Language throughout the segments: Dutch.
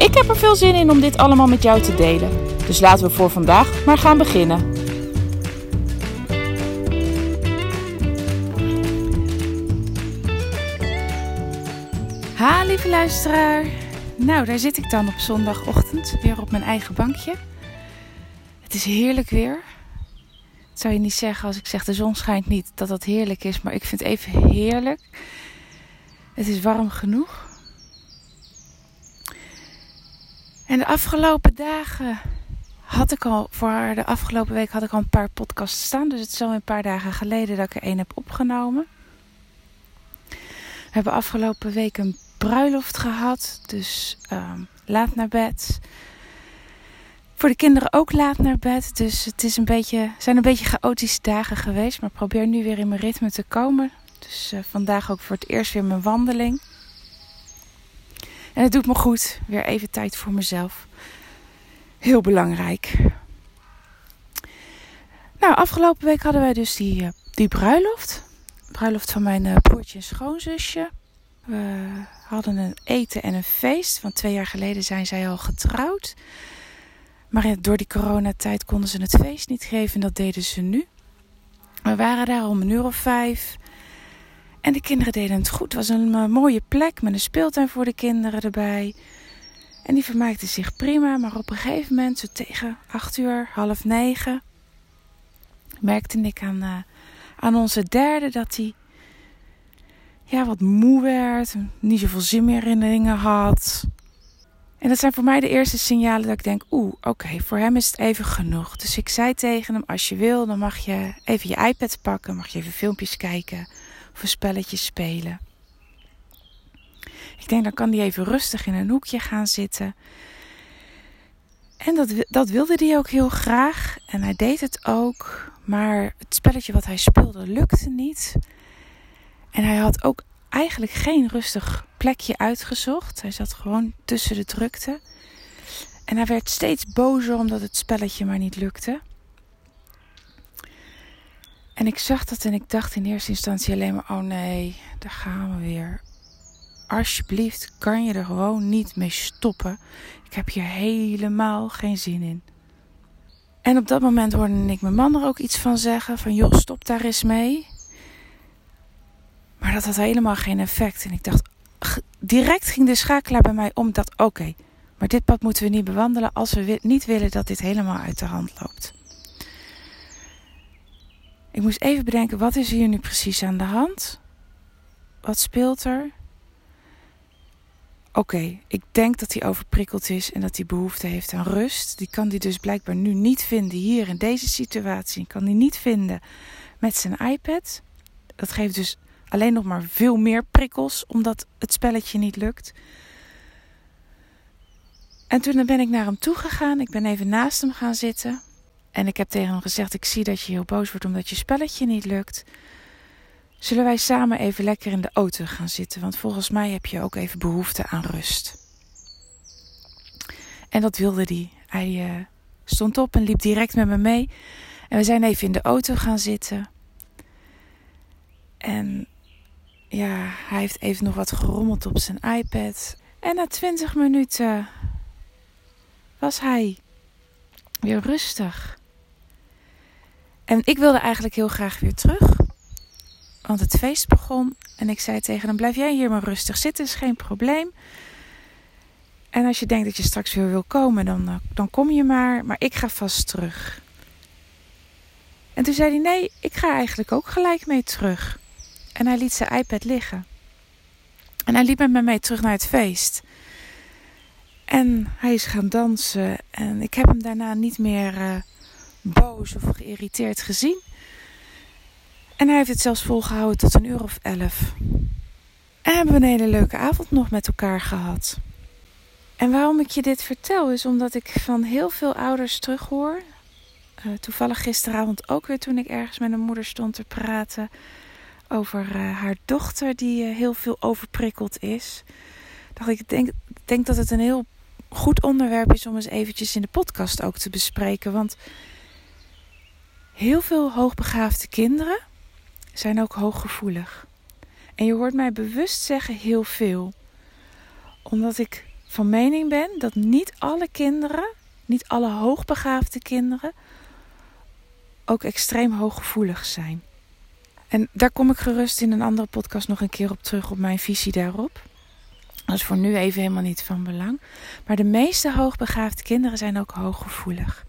Ik heb er veel zin in om dit allemaal met jou te delen. Dus laten we voor vandaag maar gaan beginnen. Ha, lieve luisteraar. Nou, daar zit ik dan op zondagochtend weer op mijn eigen bankje. Het is heerlijk weer. Zou je niet zeggen als ik zeg de zon schijnt niet dat dat heerlijk is, maar ik vind het even heerlijk. Het is warm genoeg. En de afgelopen dagen had ik al, voor de afgelopen week had ik al een paar podcasts staan. Dus het is al een paar dagen geleden dat ik er één heb opgenomen. We hebben afgelopen week een bruiloft gehad. Dus um, laat naar bed. Voor de kinderen ook laat naar bed. Dus het is een beetje, zijn een beetje chaotische dagen geweest. Maar probeer nu weer in mijn ritme te komen. Dus uh, vandaag ook voor het eerst weer mijn wandeling. En het doet me goed. Weer even tijd voor mezelf. Heel belangrijk. Nou, afgelopen week hadden wij dus die, uh, die bruiloft. Bruiloft van mijn uh, broertje en schoonzusje. We hadden een eten en een feest. Want twee jaar geleden zijn zij al getrouwd. Maar door die coronatijd konden ze het feest niet geven. En dat deden ze nu. We waren daar om een uur of vijf. En de kinderen deden het goed. Het was een uh, mooie plek met een speeltuin voor de kinderen erbij. En die vermaakten zich prima. Maar op een gegeven moment, zo tegen acht uur, half negen, merkte ik aan, uh, aan onze derde dat hij ja, wat moe werd. Niet zoveel zin meer in dingen had. En dat zijn voor mij de eerste signalen dat ik denk: oeh, oké, voor hem is het even genoeg. Dus ik zei tegen hem: als je wil, dan mag je even je iPad pakken, mag je even filmpjes kijken of een spelletje spelen. Ik denk, dan kan hij even rustig in een hoekje gaan zitten. En dat, dat wilde hij ook heel graag. En hij deed het ook. Maar het spelletje wat hij speelde lukte niet. En hij had ook eigenlijk geen rustig plekje uitgezocht. Hij zat gewoon tussen de drukte. En hij werd steeds bozer omdat het spelletje maar niet lukte. En ik zag dat en ik dacht in eerste instantie alleen maar: oh nee, daar gaan we weer. Alsjeblieft, kan je er gewoon niet mee stoppen? Ik heb hier helemaal geen zin in. En op dat moment hoorde ik mijn man er ook iets van zeggen: van joh, stop daar eens mee. Maar dat had helemaal geen effect. En ik dacht, direct ging de schakelaar bij mij om dat, oké, maar dit pad moeten we niet bewandelen als we niet willen dat dit helemaal uit de hand loopt. Ik moest even bedenken, wat is hier nu precies aan de hand? Wat speelt er? Oké, ik denk dat hij overprikkeld is en dat hij behoefte heeft aan rust. Die kan hij dus blijkbaar nu niet vinden hier in deze situatie. Kan hij niet vinden met zijn iPad. Dat geeft dus alleen nog maar veel meer prikkels omdat het spelletje niet lukt. En toen ben ik naar hem toe gegaan. Ik ben even naast hem gaan zitten. En ik heb tegen hem gezegd: Ik zie dat je heel boos wordt omdat je spelletje niet lukt. Zullen wij samen even lekker in de auto gaan zitten? Want volgens mij heb je ook even behoefte aan rust. En dat wilde hij. Hij uh, stond op en liep direct met me mee. En we zijn even in de auto gaan zitten. En ja, hij heeft even nog wat gerommeld op zijn iPad. En na 20 minuten was hij weer rustig. En ik wilde eigenlijk heel graag weer terug. Want het feest begon. En ik zei tegen hem: Blijf jij hier maar rustig zitten, is geen probleem. En als je denkt dat je straks weer wil komen, dan, eh, dan kom je maar. Maar ik ga vast terug. En toen zei hij: Nee, ik ga eigenlijk ook gelijk mee terug. En hij liet zijn iPad liggen. En hij liep met me mee terug naar het feest. En hij is gaan dansen. En ik heb hem daarna niet meer uh, boos of geïrriteerd gezien. En hij heeft het zelfs volgehouden tot een uur of elf. En hebben we een hele leuke avond nog met elkaar gehad. En waarom ik je dit vertel is omdat ik van heel veel ouders terughoor. Uh, toevallig gisteravond ook weer toen ik ergens met een moeder stond te praten over uh, haar dochter die uh, heel veel overprikkeld is. Dacht ik denk, denk dat het een heel goed onderwerp is om eens eventjes in de podcast ook te bespreken. Want heel veel hoogbegaafde kinderen zijn ook hooggevoelig. En je hoort mij bewust zeggen heel veel. Omdat ik van mening ben dat niet alle kinderen, niet alle hoogbegaafde kinderen, ook extreem hooggevoelig zijn. En daar kom ik gerust in een andere podcast nog een keer op terug, op mijn visie daarop. Dat is voor nu even helemaal niet van belang. Maar de meeste hoogbegaafde kinderen zijn ook hooggevoelig.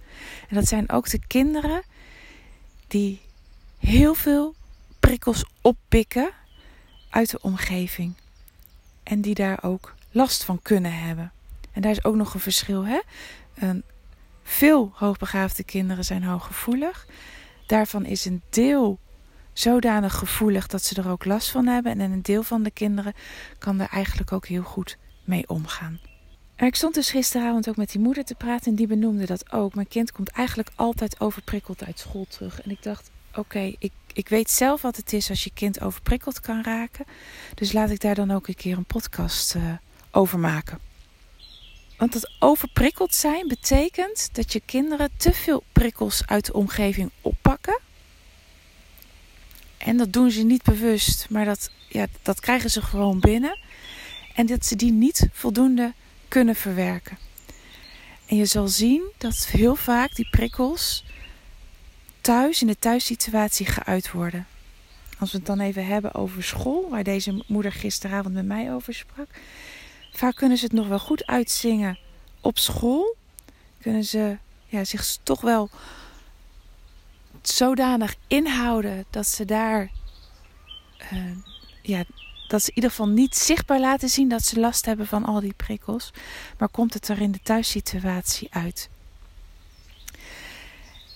En dat zijn ook de kinderen die heel veel prikkels oppikken uit de omgeving. En die daar ook last van kunnen hebben. En daar is ook nog een verschil. Hè? Veel hoogbegaafde kinderen zijn hooggevoelig. Daarvan is een deel zodanig gevoelig dat ze er ook last van hebben. En een deel van de kinderen kan er eigenlijk ook heel goed mee omgaan. Ik stond dus gisteravond ook met die moeder te praten en die benoemde dat ook. Mijn kind komt eigenlijk altijd overprikkeld uit school terug. En ik dacht, oké, ik, ik weet zelf wat het is als je kind overprikkeld kan raken. Dus laat ik daar dan ook een keer een podcast uh, over maken. Want het overprikkeld zijn betekent dat je kinderen te veel prikkels uit de omgeving oppakken. En dat doen ze niet bewust, maar dat, ja, dat krijgen ze gewoon binnen. En dat ze die niet voldoende kunnen verwerken. En je zal zien dat heel vaak die prikkels thuis, in de thuissituatie, geuit worden. Als we het dan even hebben over school, waar deze moeder gisteravond met mij over sprak. Vaak kunnen ze het nog wel goed uitzingen op school. Kunnen ze ja, zich toch wel zodanig inhouden dat ze daar. Uh, ja, dat ze in ieder geval niet zichtbaar laten zien dat ze last hebben van al die prikkels. Maar komt het er in de thuissituatie uit?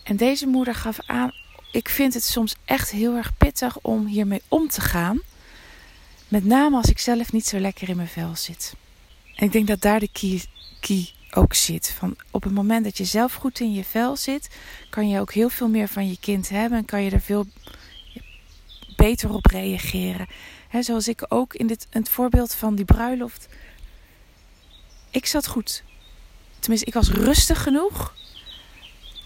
En deze moeder gaf aan: Ik vind het soms echt heel erg pittig om hiermee om te gaan. Met name als ik zelf niet zo lekker in mijn vel zit. En ik denk dat daar de key, key ook zit. Van op het moment dat je zelf goed in je vel zit, kan je ook heel veel meer van je kind hebben en kan je er veel beter op reageren. Zoals ik ook in dit, het voorbeeld van die bruiloft. Ik zat goed. Tenminste, ik was rustig genoeg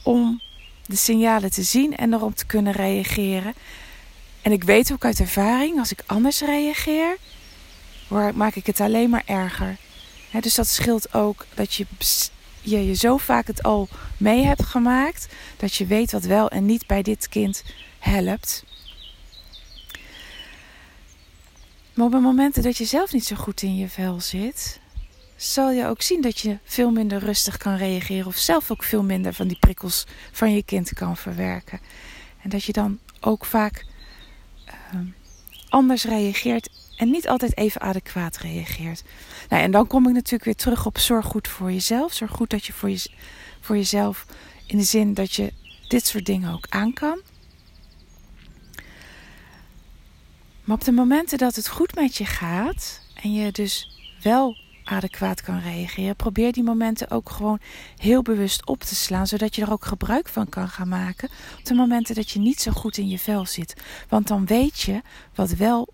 om de signalen te zien en erop te kunnen reageren. En ik weet ook uit ervaring, als ik anders reageer, maak ik het alleen maar erger dus dat scheelt ook dat je, je je zo vaak het al mee hebt gemaakt. Dat je weet wat wel en niet bij dit kind helpt. Maar op momenten dat je zelf niet zo goed in je vel zit, zal je ook zien dat je veel minder rustig kan reageren of zelf ook veel minder van die prikkels van je kind kan verwerken. En dat je dan ook vaak uh, anders reageert en niet altijd even adequaat reageert. Nou, en dan kom ik natuurlijk weer terug op zorg goed voor jezelf. Zorg goed dat je voor, je, voor jezelf, in de zin dat je dit soort dingen ook aan kan. Maar op de momenten dat het goed met je gaat en je dus wel adequaat kan reageren, probeer die momenten ook gewoon heel bewust op te slaan, zodat je er ook gebruik van kan gaan maken op de momenten dat je niet zo goed in je vel zit. Want dan weet je wat wel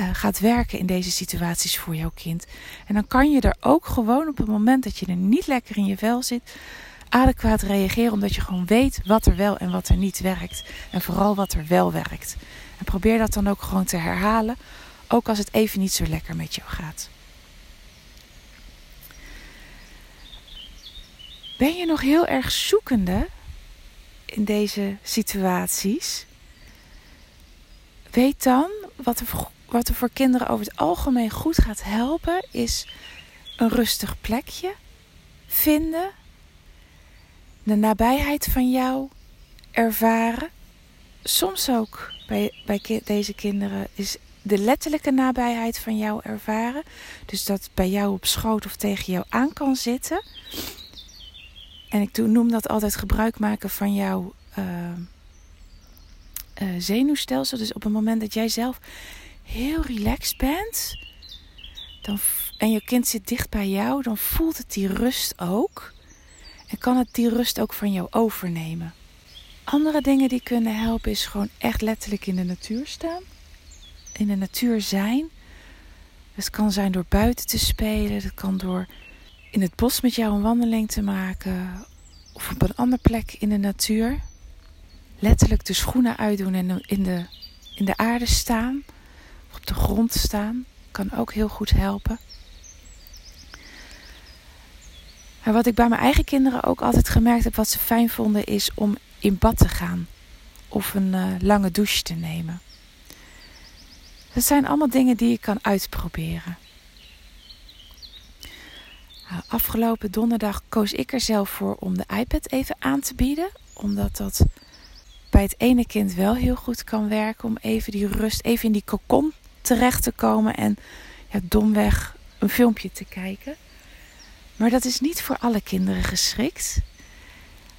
uh, gaat werken in deze situaties voor jouw kind. En dan kan je er ook gewoon op het moment dat je er niet lekker in je vel zit, adequaat reageren, omdat je gewoon weet wat er wel en wat er niet werkt. En vooral wat er wel werkt. En probeer dat dan ook gewoon te herhalen, ook als het even niet zo lekker met jou gaat. Ben je nog heel erg zoekende in deze situaties? Weet dan wat er wat er voor kinderen over het algemeen goed gaat helpen, is een rustig plekje vinden, de nabijheid van jou ervaren. Soms ook bij, bij deze kinderen is de letterlijke nabijheid van jou ervaren. Dus dat bij jou op schoot of tegen jou aan kan zitten. En ik noem dat altijd gebruik maken van jouw uh, uh, zenuwstelsel. Dus op het moment dat jij zelf heel relaxed bent, dan, en je kind zit dicht bij jou, dan voelt het die rust ook. En kan het die rust ook van jou overnemen. Andere dingen die kunnen helpen is gewoon echt letterlijk in de natuur staan. In de natuur zijn. Het kan zijn door buiten te spelen. Het kan door in het bos met jou een wandeling te maken. Of op een andere plek in de natuur. Letterlijk de schoenen uitdoen en in de, in de aarde staan. Op de grond staan. Kan ook heel goed helpen. Wat ik bij mijn eigen kinderen ook altijd gemerkt heb, wat ze fijn vonden, is om in bad te gaan. Of een uh, lange douche te nemen. Dat zijn allemaal dingen die je kan uitproberen. Nou, afgelopen donderdag koos ik er zelf voor om de iPad even aan te bieden. Omdat dat bij het ene kind wel heel goed kan werken. Om even die rust, even in die kokon terecht te komen. En ja, domweg een filmpje te kijken. Maar dat is niet voor alle kinderen geschikt.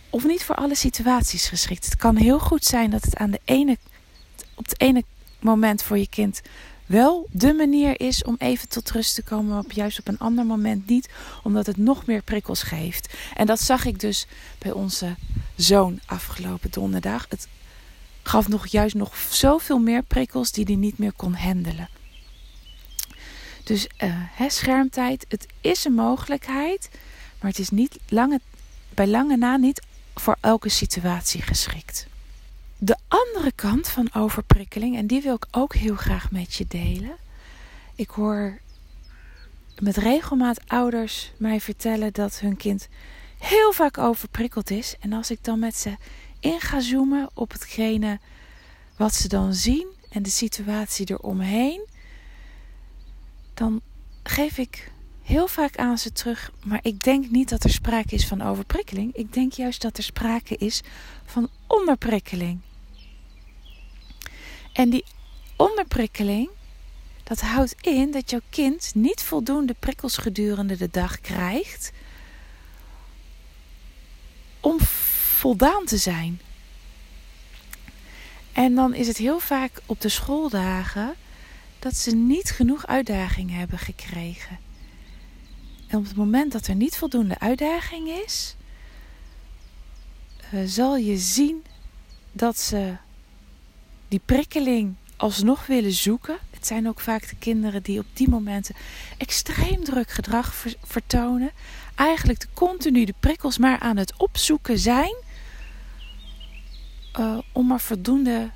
Of niet voor alle situaties geschikt. Het kan heel goed zijn dat het aan de ene, op het ene moment voor je kind wel de manier is om even tot rust te komen, maar juist op een ander moment niet, omdat het nog meer prikkels geeft. En dat zag ik dus bij onze zoon afgelopen donderdag. Het gaf nog juist nog zoveel meer prikkels die hij niet meer kon handelen. Dus uh, schermtijd, het is een mogelijkheid, maar het is niet bij lange na niet voor elke situatie geschikt. De andere kant van overprikkeling, en die wil ik ook heel graag met je delen. Ik hoor met regelmaat ouders mij vertellen dat hun kind heel vaak overprikkeld is. En als ik dan met ze in ga zoomen op hetgene wat ze dan zien en de situatie eromheen, dan geef ik heel vaak aan ze terug. Maar ik denk niet dat er sprake is van overprikkeling. Ik denk juist dat er sprake is van onderprikkeling. En die onderprikkeling, dat houdt in dat jouw kind niet voldoende prikkels gedurende de dag krijgt om voldaan te zijn. En dan is het heel vaak op de schooldagen dat ze niet genoeg uitdaging hebben gekregen. En op het moment dat er niet voldoende uitdaging is, uh, zal je zien dat ze die prikkeling alsnog willen zoeken. Het zijn ook vaak de kinderen die op die momenten extreem druk gedrag vertonen. Eigenlijk de continu de prikkels maar aan het opzoeken zijn. Uh, om maar voldoende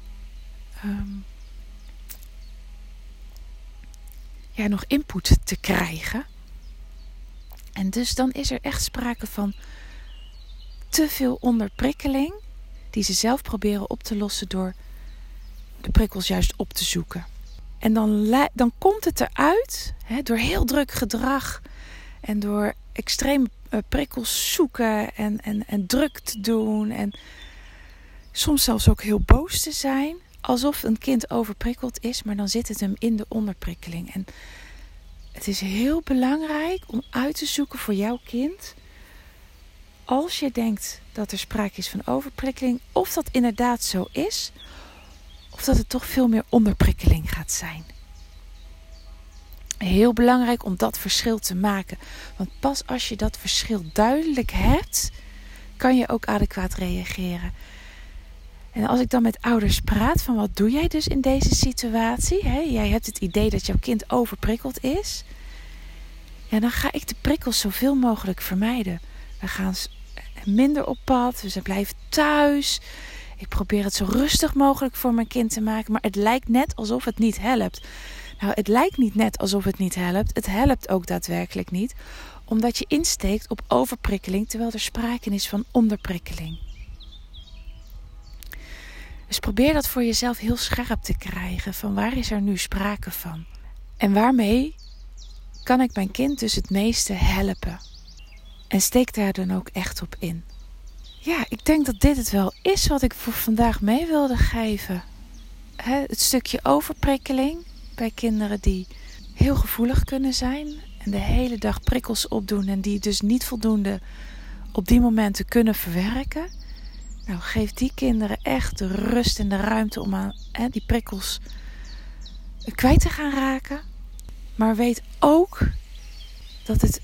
um, nog input te krijgen. En dus dan is er echt sprake van te veel onderprikkeling, die ze zelf proberen op te lossen door de prikkels juist op te zoeken. En dan, dan komt het eruit hè, door heel druk gedrag en door extreem uh, prikkels zoeken en, en, en druk te doen en soms zelfs ook heel boos te zijn. Alsof een kind overprikkeld is, maar dan zit het hem in de onderprikkeling. En het is heel belangrijk om uit te zoeken voor jouw kind. Als je denkt dat er sprake is van overprikkeling, of dat inderdaad zo is, of dat het toch veel meer onderprikkeling gaat zijn. Heel belangrijk om dat verschil te maken. Want pas als je dat verschil duidelijk hebt, kan je ook adequaat reageren. En als ik dan met ouders praat van wat doe jij dus in deze situatie? Hè? Jij hebt het idee dat jouw kind overprikkeld is. Ja, dan ga ik de prikkels zoveel mogelijk vermijden. We gaan minder op pad, we blijven thuis. Ik probeer het zo rustig mogelijk voor mijn kind te maken, maar het lijkt net alsof het niet helpt. Nou, het lijkt niet net alsof het niet helpt. Het helpt ook daadwerkelijk niet, omdat je insteekt op overprikkeling terwijl er sprake is van onderprikkeling. Dus probeer dat voor jezelf heel scherp te krijgen. Van waar is er nu sprake van? En waarmee kan ik mijn kind dus het meeste helpen? En steek daar dan ook echt op in. Ja, ik denk dat dit het wel is wat ik voor vandaag mee wilde geven. het stukje overprikkeling bij kinderen die heel gevoelig kunnen zijn en de hele dag prikkels opdoen en die dus niet voldoende op die momenten kunnen verwerken. Nou, geef die kinderen echt de rust en de ruimte om aan hè, die prikkels kwijt te gaan raken. Maar weet ook dat het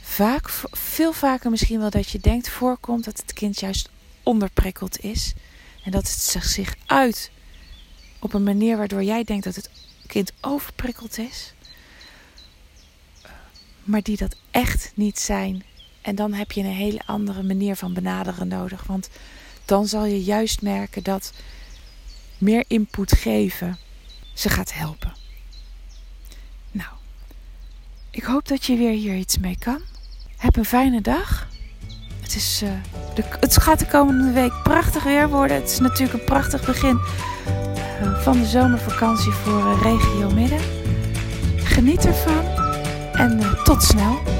vaak, veel vaker misschien wel dat je denkt voorkomt dat het kind juist onderprikkeld is. En dat het zich uit op een manier waardoor jij denkt dat het kind overprikkeld is. Maar die dat echt niet zijn. En dan heb je een hele andere manier van benaderen nodig. Want dan zal je juist merken dat meer input geven ze gaat helpen. Nou, ik hoop dat je weer hier iets mee kan. Heb een fijne dag. Het, is, uh, de, het gaat de komende week prachtig weer worden. Het is natuurlijk een prachtig begin uh, van de zomervakantie voor uh, Regio Midden. Geniet ervan en tot snel.